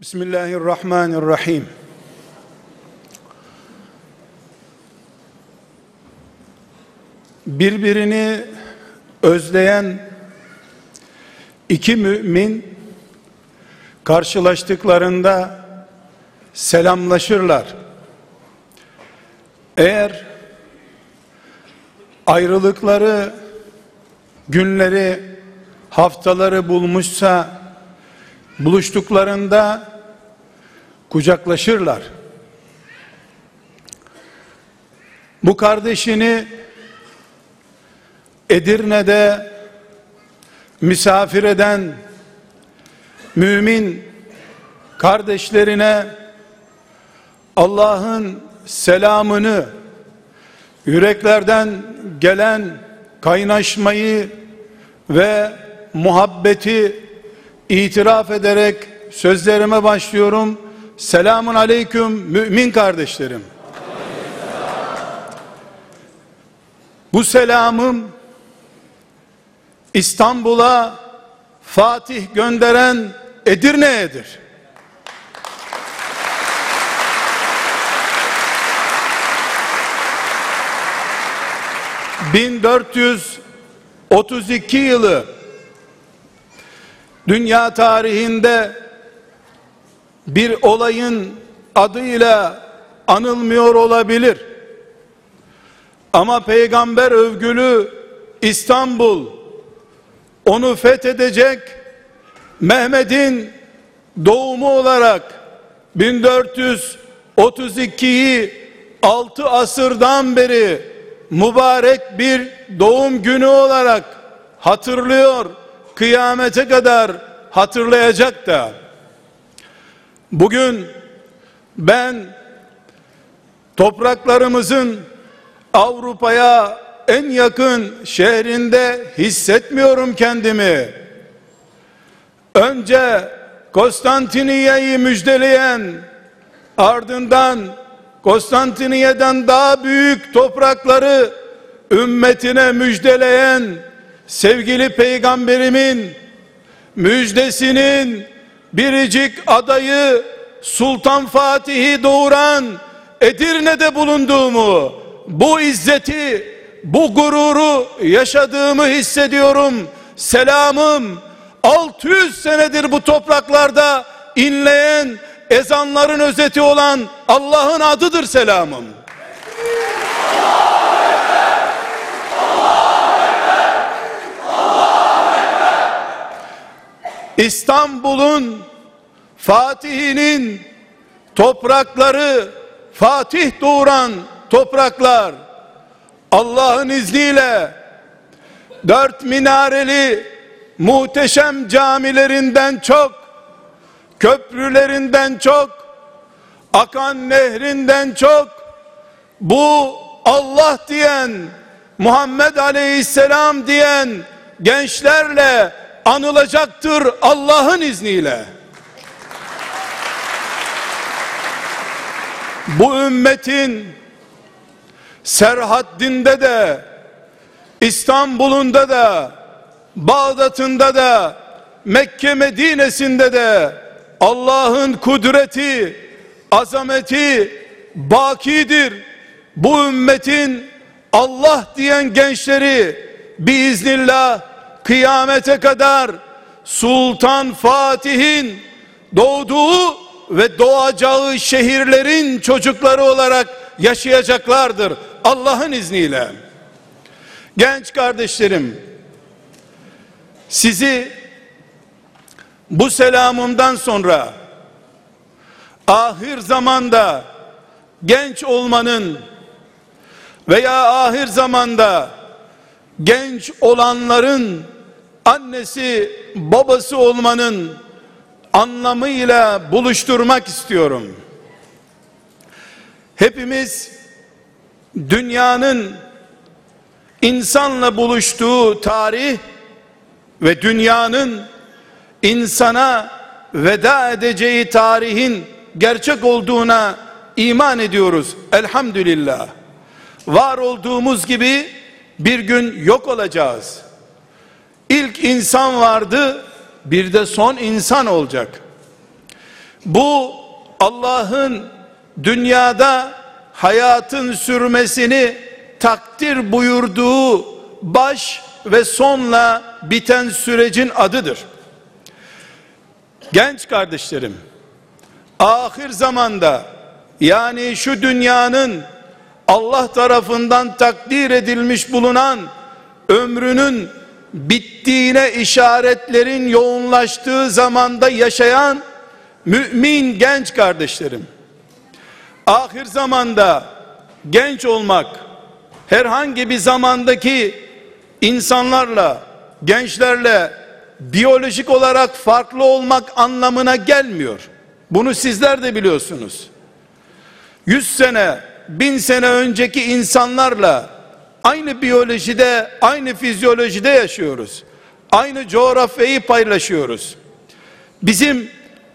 Bismillahirrahmanirrahim. Birbirini özleyen iki mümin karşılaştıklarında selamlaşırlar. Eğer ayrılıkları günleri haftaları bulmuşsa buluştuklarında kucaklaşırlar. Bu kardeşini Edirne'de misafir eden mümin kardeşlerine Allah'ın selamını yüreklerden gelen kaynaşmayı ve muhabbeti itiraf ederek sözlerime başlıyorum. Selamun aleyküm mümin kardeşlerim. Bu selamım İstanbul'a Fatih gönderen Edirne'yedir. ...1432 yılı... ...dünya tarihinde... ...bir olayın adıyla... ...anılmıyor olabilir... ...ama peygamber övgülü... İstanbul onu fethedecek Mehmet'in doğumu olarak 1432'yi 6 asırdan beri mübarek bir doğum günü olarak hatırlıyor. Kıyamete kadar hatırlayacak da. Bugün ben topraklarımızın Avrupa'ya en yakın şehrinde hissetmiyorum kendimi. Önce Konstantiniye'yi müjdeleyen ardından Konstantiniye'den daha büyük toprakları ümmetine müjdeleyen sevgili peygamberimin müjdesinin biricik adayı Sultan Fatih'i doğuran Edirne'de bulunduğumu bu izzeti bu gururu yaşadığımı hissediyorum. Selamım 600 senedir bu topraklarda inleyen ezanların özeti olan Allah'ın adıdır selamım. İstanbul'un Fatih'inin toprakları Fatih doğuran topraklar Allah'ın izniyle dört minareli muhteşem camilerinden çok köprülerinden çok akan nehrinden çok bu Allah diyen Muhammed Aleyhisselam diyen gençlerle anılacaktır Allah'ın izniyle. Bu ümmetin Serhaddin'de de İstanbul'unda da Bağdat'ında da Mekke Medine'sinde de Allah'ın kudreti, azameti bakidir. Bu ümmetin Allah diyen gençleri biiznillah kıyamete kadar Sultan Fatih'in doğduğu ve doğacağı şehirlerin çocukları olarak yaşayacaklardır. Allah'ın izniyle. Genç kardeşlerim, sizi bu selamımdan sonra ahir zamanda genç olmanın veya ahir zamanda genç olanların annesi babası olmanın anlamıyla buluşturmak istiyorum. Hepimiz dünyanın insanla buluştuğu tarih ve dünyanın insana veda edeceği tarihin gerçek olduğuna iman ediyoruz. Elhamdülillah. Var olduğumuz gibi bir gün yok olacağız. İlk insan vardı, bir de son insan olacak. Bu Allah'ın dünyada hayatın sürmesini takdir buyurduğu baş ve sonla biten sürecin adıdır. Genç kardeşlerim, ahir zamanda yani şu dünyanın Allah tarafından takdir edilmiş bulunan ömrünün bittiğine işaretlerin yoğunlaştığı zamanda yaşayan mümin genç kardeşlerim. Ahir zamanda genç olmak herhangi bir zamandaki insanlarla, gençlerle biyolojik olarak farklı olmak anlamına gelmiyor. Bunu sizler de biliyorsunuz. 100 sene, bin sene önceki insanlarla aynı biyolojide, aynı fizyolojide yaşıyoruz. Aynı coğrafyayı paylaşıyoruz. Bizim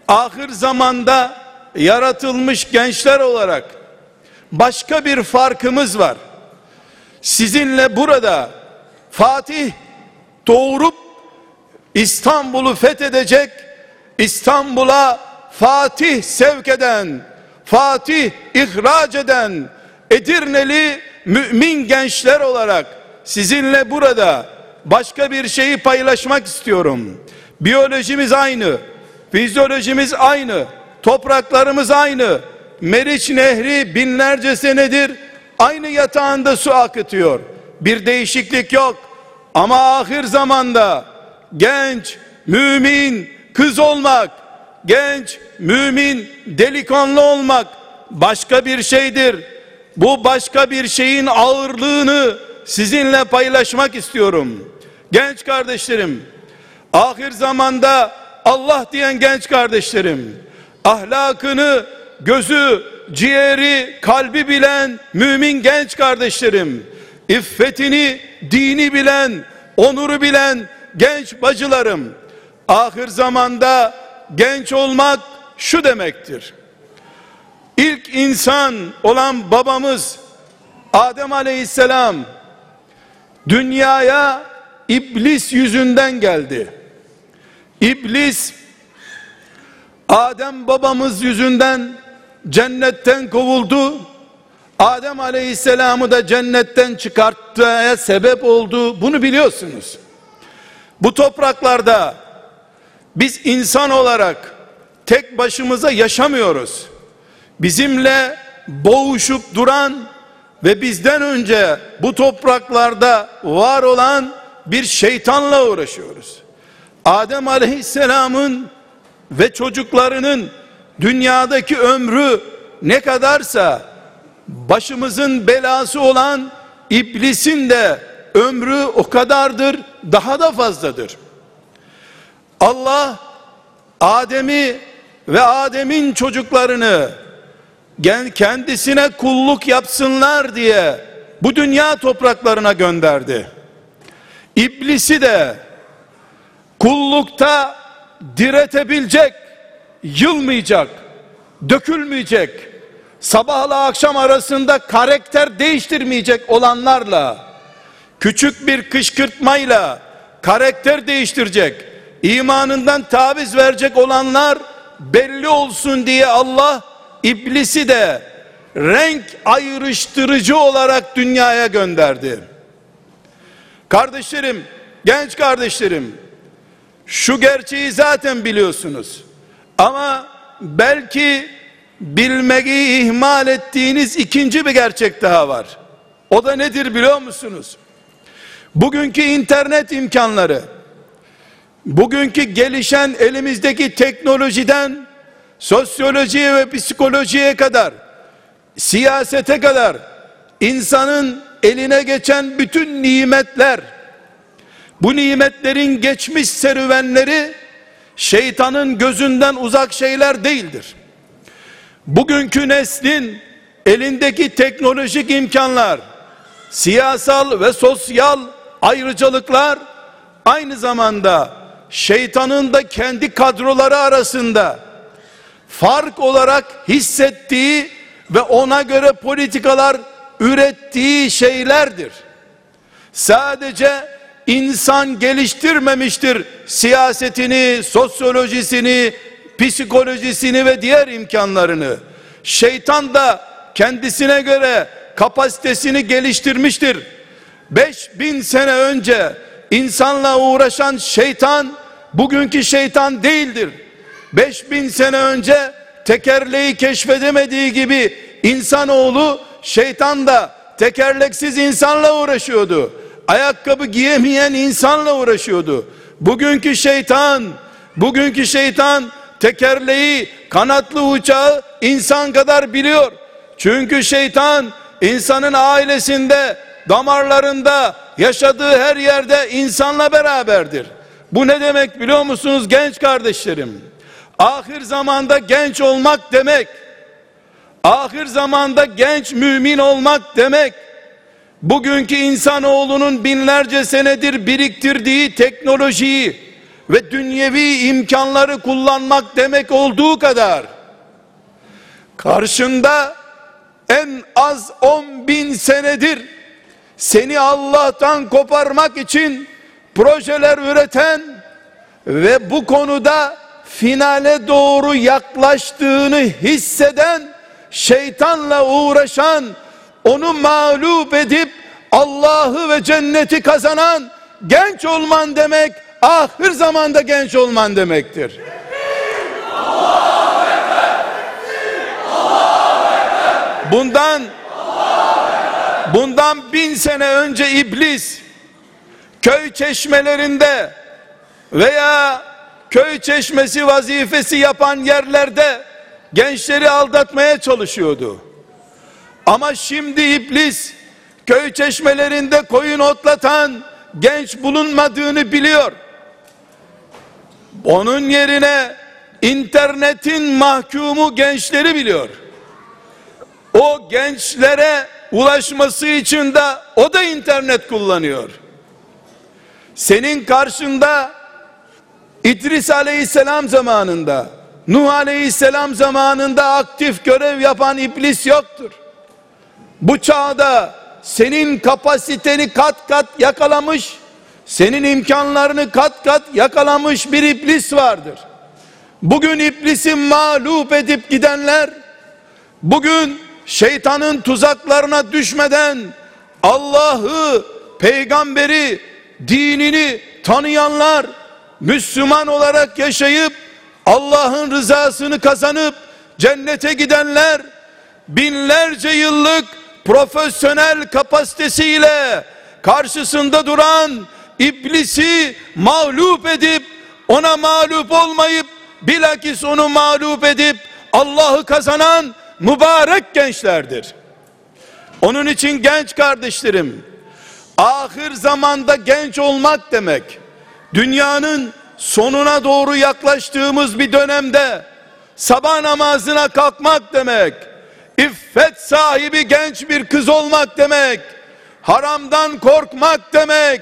ahir zamanda yaratılmış gençler olarak başka bir farkımız var. Sizinle burada Fatih doğurup İstanbul'u fethedecek, İstanbul'a Fatih sevk eden, Fatih ihraç eden Edirneli mümin gençler olarak sizinle burada başka bir şeyi paylaşmak istiyorum. Biyolojimiz aynı, fizyolojimiz aynı, topraklarımız aynı. Meriç Nehri binlerce senedir aynı yatağında su akıtıyor. Bir değişiklik yok. Ama ahir zamanda genç, mümin, kız olmak, genç, mümin, delikanlı olmak başka bir şeydir. Bu başka bir şeyin ağırlığını sizinle paylaşmak istiyorum. Genç kardeşlerim, ahir zamanda Allah diyen genç kardeşlerim, ahlakını, gözü, ciğeri, kalbi bilen mümin genç kardeşlerim, iffetini, dini bilen, onuru bilen genç bacılarım, ahir zamanda genç olmak şu demektir. İlk insan olan babamız Adem Aleyhisselam dünyaya iblis yüzünden geldi. İblis Adem babamız yüzünden cennetten kovuldu. Adem Aleyhisselam'ı da cennetten çıkarttığı sebep oldu. Bunu biliyorsunuz. Bu topraklarda biz insan olarak tek başımıza yaşamıyoruz. Bizimle boğuşup duran ve bizden önce bu topraklarda var olan bir şeytanla uğraşıyoruz. Adem Aleyhisselam'ın ve çocuklarının dünyadaki ömrü ne kadarsa başımızın belası olan iblisin de ömrü o kadardır, daha da fazladır. Allah Adem'i ve Adem'in çocuklarını kendisine kulluk yapsınlar diye bu dünya topraklarına gönderdi. İblisi de kullukta diretebilecek, yılmayacak, dökülmeyecek, sabahla akşam arasında karakter değiştirmeyecek olanlarla, küçük bir kışkırtmayla karakter değiştirecek, imanından taviz verecek olanlar belli olsun diye Allah iblisi de renk ayrıştırıcı olarak dünyaya gönderdi. Kardeşlerim, genç kardeşlerim, şu gerçeği zaten biliyorsunuz. Ama belki bilmeyi ihmal ettiğiniz ikinci bir gerçek daha var. O da nedir biliyor musunuz? Bugünkü internet imkanları, bugünkü gelişen elimizdeki teknolojiden sosyolojiye ve psikolojiye kadar siyasete kadar insanın eline geçen bütün nimetler bu nimetlerin geçmiş serüvenleri şeytanın gözünden uzak şeyler değildir. Bugünkü neslin elindeki teknolojik imkanlar, siyasal ve sosyal ayrıcalıklar aynı zamanda şeytanın da kendi kadroları arasında fark olarak hissettiği ve ona göre politikalar ürettiği şeylerdir. Sadece insan geliştirmemiştir siyasetini, sosyolojisini, psikolojisini ve diğer imkanlarını şeytan da kendisine göre kapasitesini geliştirmiştir. 5000 sene önce insanla uğraşan şeytan bugünkü şeytan değildir. 5000 sene önce tekerleği keşfedemediği gibi insanoğlu şeytan da tekerleksiz insanla uğraşıyordu. Ayakkabı giyemeyen insanla uğraşıyordu. Bugünkü şeytan, bugünkü şeytan tekerleği, kanatlı uçağı insan kadar biliyor. Çünkü şeytan insanın ailesinde, damarlarında, yaşadığı her yerde insanla beraberdir. Bu ne demek biliyor musunuz genç kardeşlerim? Ahir zamanda genç olmak demek, ahir zamanda genç mümin olmak demek, bugünkü insanoğlunun binlerce senedir biriktirdiği teknolojiyi ve dünyevi imkanları kullanmak demek olduğu kadar, karşında en az 10 bin senedir seni Allah'tan koparmak için projeler üreten ve bu konuda finale doğru yaklaştığını hisseden şeytanla uğraşan onu mağlup edip Allah'ı ve cenneti kazanan genç olman demek ahir zamanda genç olman demektir. Bundan bundan bin sene önce iblis köy çeşmelerinde veya köy çeşmesi vazifesi yapan yerlerde gençleri aldatmaya çalışıyordu. Ama şimdi iblis köy çeşmelerinde koyun otlatan genç bulunmadığını biliyor. Onun yerine internetin mahkumu gençleri biliyor. O gençlere ulaşması için de o da internet kullanıyor. Senin karşında İdris aleyhisselam zamanında, Nuh aleyhisselam zamanında aktif görev yapan iblis yoktur. Bu çağda senin kapasiteni kat kat yakalamış, senin imkanlarını kat kat yakalamış bir iblis vardır. Bugün iblisi mağlup edip gidenler, bugün şeytanın tuzaklarına düşmeden Allah'ı, peygamberi, dinini tanıyanlar, Müslüman olarak yaşayıp Allah'ın rızasını kazanıp cennete gidenler binlerce yıllık profesyonel kapasitesiyle karşısında duran iblisi mağlup edip ona mağlup olmayıp bilakis onu mağlup edip Allah'ı kazanan mübarek gençlerdir. Onun için genç kardeşlerim, ahir zamanda genç olmak demek, dünyanın sonuna doğru yaklaştığımız bir dönemde sabah namazına kalkmak demek, iffet sahibi genç bir kız olmak demek, haramdan korkmak demek,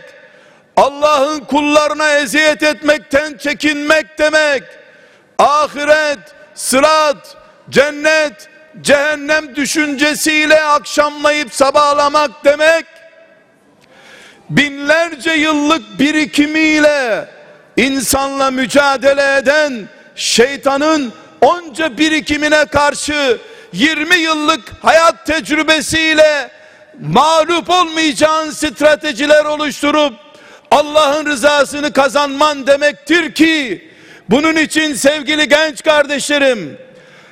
Allah'ın kullarına eziyet etmekten çekinmek demek, ahiret, sırat, cennet, cehennem düşüncesiyle akşamlayıp sabahlamak demek, binlerce yıllık birikimiyle insanla mücadele eden şeytanın onca birikimine karşı 20 yıllık hayat tecrübesiyle mağlup olmayacağın stratejiler oluşturup Allah'ın rızasını kazanman demektir ki bunun için sevgili genç kardeşlerim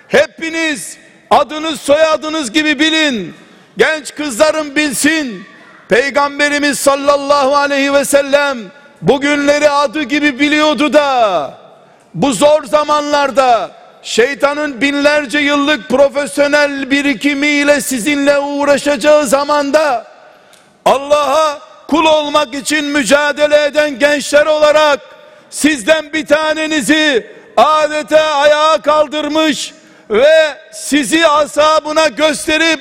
hepiniz adınız soyadınız gibi bilin. Genç kızlarım bilsin Peygamberimiz sallallahu aleyhi ve sellem bugünleri adı gibi biliyordu da bu zor zamanlarda şeytanın binlerce yıllık profesyonel birikimiyle sizinle uğraşacağı zamanda Allah'a kul olmak için mücadele eden gençler olarak sizden bir tanenizi adete ayağa kaldırmış ve sizi asabına gösterip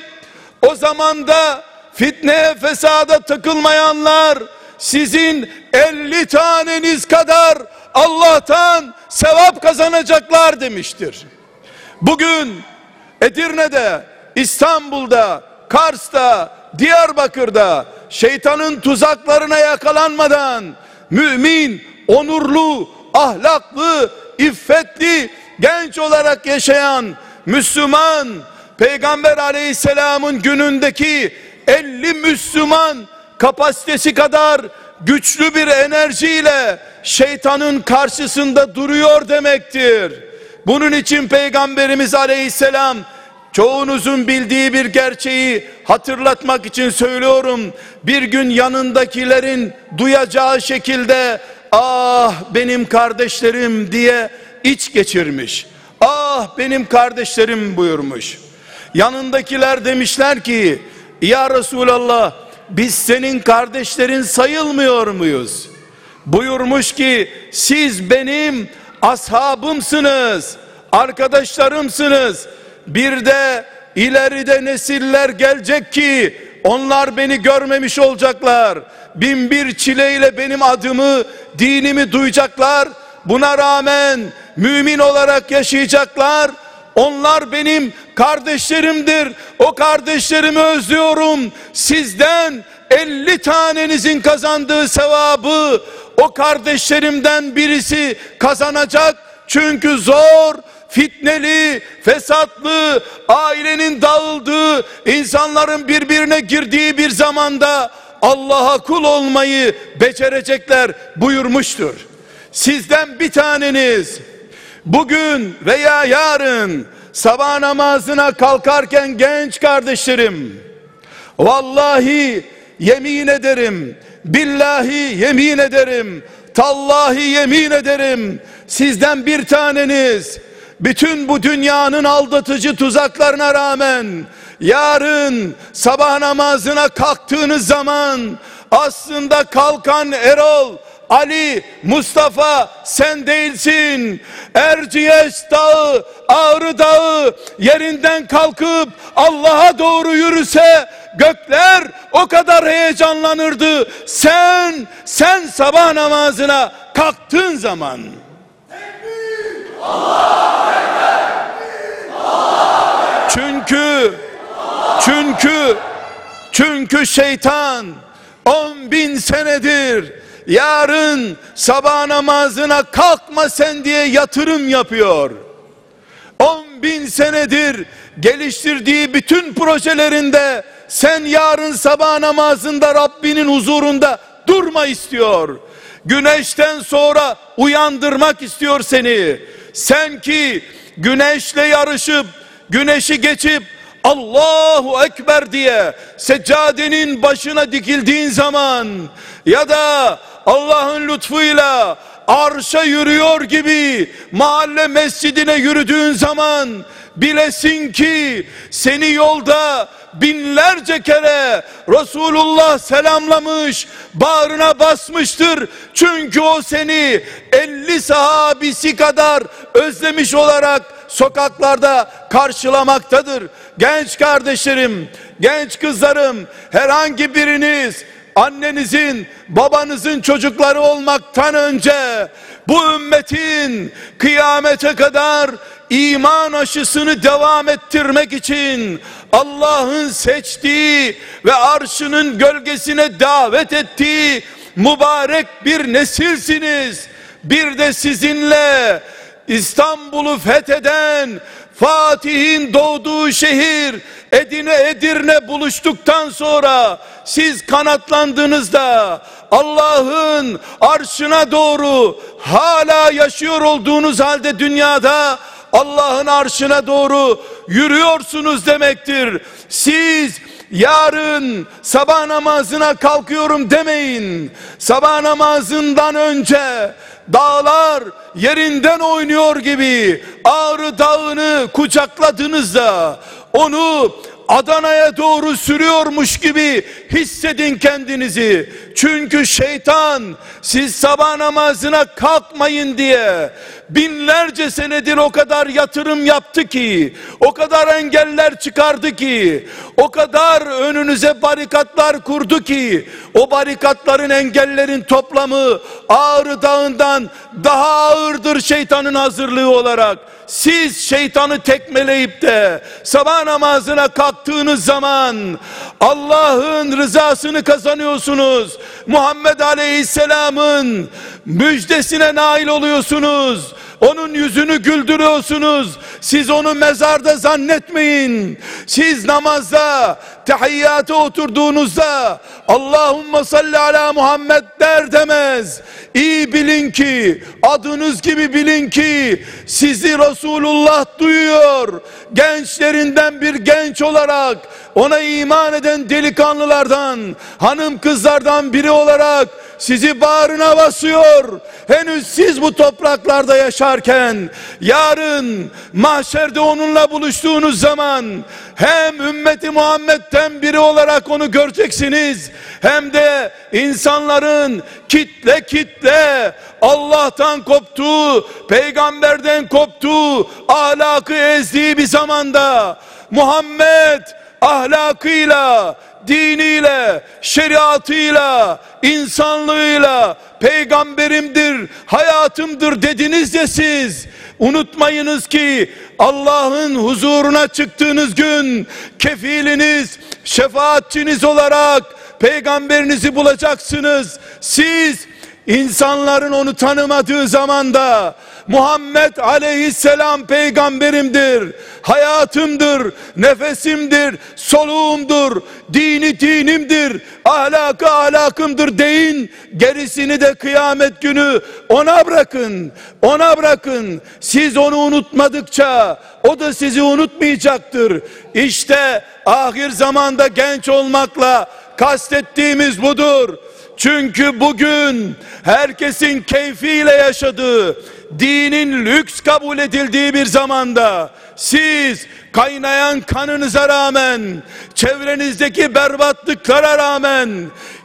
o zamanda fitneye fesada takılmayanlar sizin 50 taneniz kadar Allah'tan sevap kazanacaklar demiştir. Bugün Edirne'de, İstanbul'da, Kars'ta, Diyarbakır'da şeytanın tuzaklarına yakalanmadan mümin, onurlu, ahlaklı, iffetli, genç olarak yaşayan Müslüman Peygamber aleyhisselamın günündeki 50 Müslüman kapasitesi kadar güçlü bir enerjiyle şeytanın karşısında duruyor demektir. Bunun için Peygamberimiz aleyhisselam çoğunuzun bildiği bir gerçeği hatırlatmak için söylüyorum. Bir gün yanındakilerin duyacağı şekilde ah benim kardeşlerim diye iç geçirmiş. Ah benim kardeşlerim buyurmuş. Yanındakiler demişler ki ya Resulallah biz senin kardeşlerin sayılmıyor muyuz? Buyurmuş ki siz benim ashabımsınız, arkadaşlarımsınız. Bir de ileride nesiller gelecek ki onlar beni görmemiş olacaklar. Bin bir çileyle benim adımı, dinimi duyacaklar. Buna rağmen mümin olarak yaşayacaklar. Onlar benim kardeşlerimdir. O kardeşlerimi özlüyorum. Sizden 50 tanenizin kazandığı sevabı o kardeşlerimden birisi kazanacak. Çünkü zor, fitneli, fesatlı, ailenin dağıldığı, insanların birbirine girdiği bir zamanda Allah'a kul olmayı becerecekler buyurmuştur. Sizden bir taneniz bugün veya yarın sabah namazına kalkarken genç kardeşlerim vallahi yemin ederim billahi yemin ederim tallahi yemin ederim sizden bir taneniz bütün bu dünyanın aldatıcı tuzaklarına rağmen yarın sabah namazına kalktığınız zaman aslında kalkan Erol Ali, Mustafa sen değilsin. Erciyes dağı, Ağrı dağı yerinden kalkıp Allah'a doğru yürüse gökler o kadar heyecanlanırdı. Sen, sen sabah namazına kalktığın zaman. Çünkü, çünkü, çünkü şeytan on bin senedir yarın sabah namazına kalkma sen diye yatırım yapıyor. On bin senedir geliştirdiği bütün projelerinde sen yarın sabah namazında Rabbinin huzurunda durma istiyor. Güneşten sonra uyandırmak istiyor seni. Sen ki güneşle yarışıp güneşi geçip Allahu Ekber diye seccadenin başına dikildiğin zaman ya da Allah'ın lütfuyla arşa yürüyor gibi mahalle mescidine yürüdüğün zaman bilesin ki seni yolda binlerce kere Resulullah selamlamış, bağrına basmıştır. Çünkü o seni 50 sahabisi kadar özlemiş olarak sokaklarda karşılamaktadır. Genç kardeşlerim, genç kızlarım, herhangi biriniz annenizin, babanızın çocukları olmaktan önce bu ümmetin kıyamete kadar iman aşısını devam ettirmek için Allah'ın seçtiği ve arşının gölgesine davet ettiği mübarek bir nesilsiniz. Bir de sizinle İstanbul'u fetheden Fatih'in doğduğu şehir Edine Edirne buluştuktan sonra siz kanatlandığınızda Allah'ın arşına doğru hala yaşıyor olduğunuz halde dünyada Allah'ın arşına doğru yürüyorsunuz demektir. Siz yarın sabah namazına kalkıyorum demeyin. Sabah namazından önce dağlar yerinden oynuyor gibi Ağrı Dağı'nı kucakladığınızda onu Adana'ya doğru sürüyormuş gibi hissedin kendinizi. Çünkü şeytan siz sabah namazına kalkmayın diye binlerce senedir o kadar yatırım yaptı ki, o kadar engeller çıkardı ki, o kadar önünüze barikatlar kurdu ki, o barikatların engellerin toplamı Ağrı Dağı'ndan daha ağırdır şeytanın hazırlığı olarak. Siz şeytanı tekmeleyip de sabah namazına kalktığınız zaman Allah'ın rızasını kazanıyorsunuz. Muhammed Aleyhisselam'ın müjdesine nail oluyorsunuz. Onun yüzünü güldürüyorsunuz. Siz onu mezarda zannetmeyin. Siz namazda, tehiyyata oturduğunuzda Allahümme salli ala Muhammed der demez. İyi bilin ki, adınız gibi bilin ki sizi Resulullah duyuyor. Gençlerinden bir genç olarak ona iman eden delikanlılardan, hanım kızlardan biri olarak sizi bağrına basıyor. Henüz siz bu topraklarda yaşarken yarın mahşerde onunla buluştuğunuz zaman hem ümmeti Muhammed'den biri olarak onu göreceksiniz hem de insanların kitle kitle Allah'tan koptuğu, peygamberden koptuğu, ahlakı ezdiği bir zamanda Muhammed ahlakıyla, diniyle, şeriatıyla, insanlığıyla peygamberimdir, hayatımdır dediniz de siz unutmayınız ki Allah'ın huzuruna çıktığınız gün kefiliniz, şefaatçiniz olarak peygamberinizi bulacaksınız. Siz insanların onu tanımadığı zamanda Muhammed aleyhisselam peygamberimdir, hayatımdır, nefesimdir, soluğumdur, dini dinimdir, ahlakı ahlakımdır deyin. Gerisini de kıyamet günü ona bırakın, ona bırakın. Siz onu unutmadıkça o da sizi unutmayacaktır. İşte ahir zamanda genç olmakla kastettiğimiz budur. Çünkü bugün herkesin keyfiyle yaşadığı, dinin lüks kabul edildiği bir zamanda siz kaynayan kanınıza rağmen, çevrenizdeki berbatlıklara rağmen,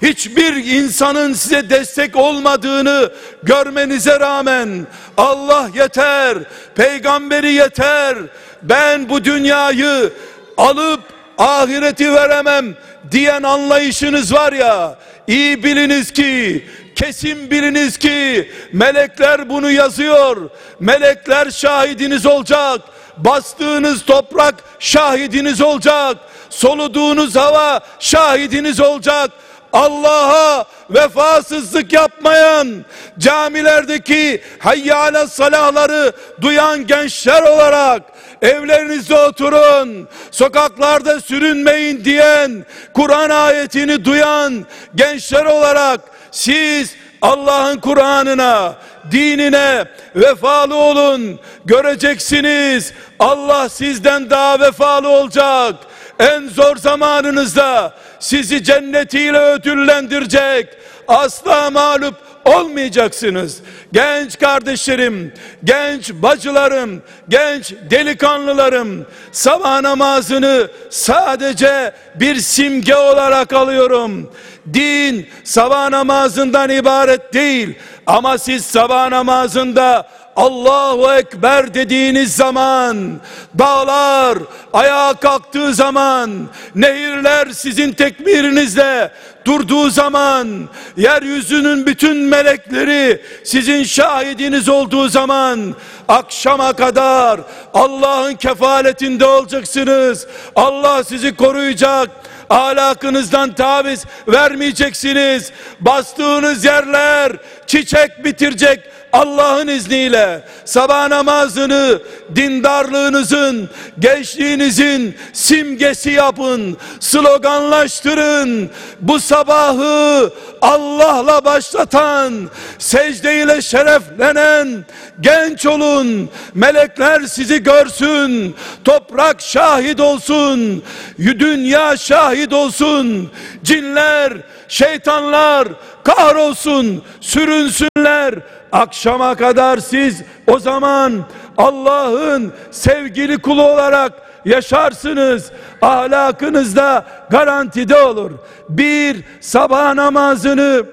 hiçbir insanın size destek olmadığını görmenize rağmen, Allah yeter, peygamberi yeter, ben bu dünyayı alıp ahireti veremem diyen anlayışınız var ya, iyi biliniz ki kesin biliniz ki melekler bunu yazıyor. Melekler şahidiniz olacak. Bastığınız toprak şahidiniz olacak. Soluduğunuz hava şahidiniz olacak. Allah'a vefasızlık yapmayan camilerdeki hayyale salahları duyan gençler olarak evlerinizde oturun, sokaklarda sürünmeyin diyen, Kur'an ayetini duyan gençler olarak siz Allah'ın Kur'an'ına, dinine vefalı olun. Göreceksiniz Allah sizden daha vefalı olacak. En zor zamanınızda sizi cennetiyle ödüllendirecek. Asla mağlup olmayacaksınız. Genç kardeşlerim, genç bacılarım, genç delikanlılarım sabah namazını sadece bir simge olarak alıyorum. Din sabah namazından ibaret değil ama siz sabah namazında Allahu Ekber dediğiniz zaman, dağlar ayağa kalktığı zaman, nehirler sizin tekbirinizle durduğu zaman, yeryüzünün bütün melekleri sizin şahidiniz olduğu zaman, akşama kadar Allah'ın kefaletinde olacaksınız. Allah sizi koruyacak ahlakınızdan taviz vermeyeceksiniz. Bastığınız yerler çiçek bitirecek Allah'ın izniyle sabah namazını dindarlığınızın, gençliğinizin simgesi yapın, sloganlaştırın. Bu sabahı Allah'la başlatan, secde şereflenen genç olun. Melekler sizi görsün. Toprak şahit olsun. Dünya şahit olsun. Cinler, şeytanlar kahrolsun, sürünsünler Akşama kadar siz o zaman Allah'ın sevgili kulu olarak yaşarsınız. Ahlakınız da garantide olur. Bir sabah namazını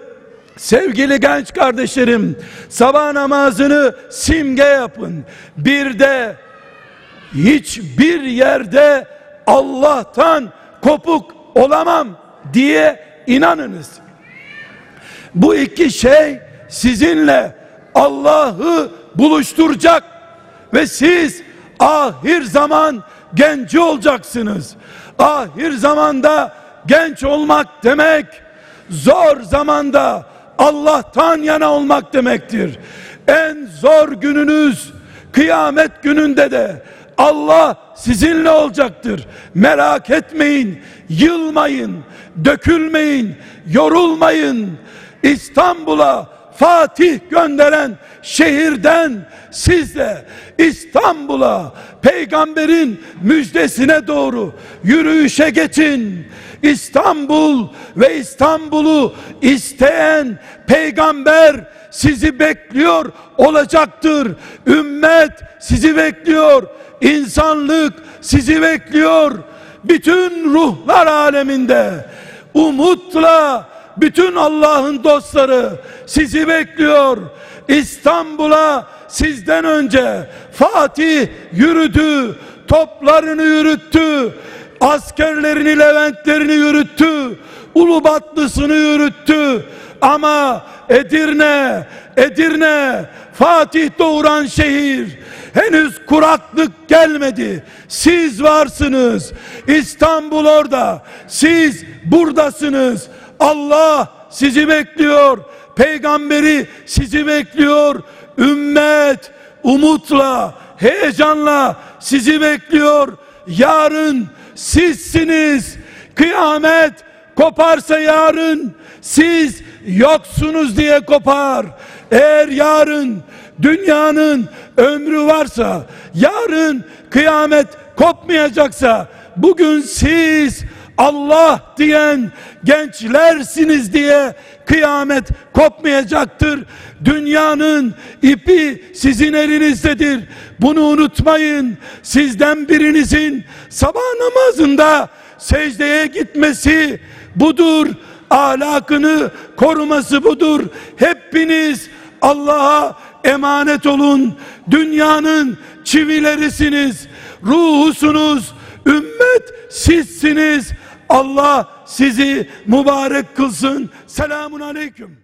Sevgili genç kardeşlerim, sabah namazını simge yapın. Bir de hiçbir yerde Allah'tan kopuk olamam diye inanınız. Bu iki şey sizinle Allah'ı buluşturacak ve siz ahir zaman genci olacaksınız. Ahir zamanda genç olmak demek zor zamanda Allah'tan yana olmak demektir. En zor gününüz kıyamet gününde de Allah sizinle olacaktır. Merak etmeyin, yılmayın, dökülmeyin, yorulmayın. İstanbul'a Fatih gönderen şehirden siz de İstanbul'a peygamberin müjdesine doğru yürüyüşe geçin. İstanbul ve İstanbul'u isteyen peygamber sizi bekliyor olacaktır. Ümmet sizi bekliyor. İnsanlık sizi bekliyor. Bütün ruhlar aleminde umutla bütün Allah'ın dostları sizi bekliyor. İstanbul'a sizden önce Fatih yürüdü, toplarını yürüttü, askerlerini, leventlerini yürüttü, Ulubatlısını yürüttü. Ama Edirne, Edirne, Fatih doğuran şehir, henüz kuraklık gelmedi. Siz varsınız. İstanbul orada. Siz buradasınız. Allah sizi bekliyor. Peygamberi sizi bekliyor. Ümmet umutla, heyecanla sizi bekliyor. Yarın sizsiniz. Kıyamet koparsa yarın siz yoksunuz diye kopar. Eğer yarın dünyanın ömrü varsa, yarın kıyamet kopmayacaksa, bugün siz Allah diyen gençlersiniz diye kıyamet kopmayacaktır. Dünyanın ipi sizin elinizdedir. Bunu unutmayın. Sizden birinizin sabah namazında secdeye gitmesi budur. Ahlakını koruması budur. Hepiniz Allah'a emanet olun. Dünyanın çivilerisiniz. Ruhusunuz. Ümmet sizsiniz. Allah sizi mübarek kılsın. Selamun aleyküm.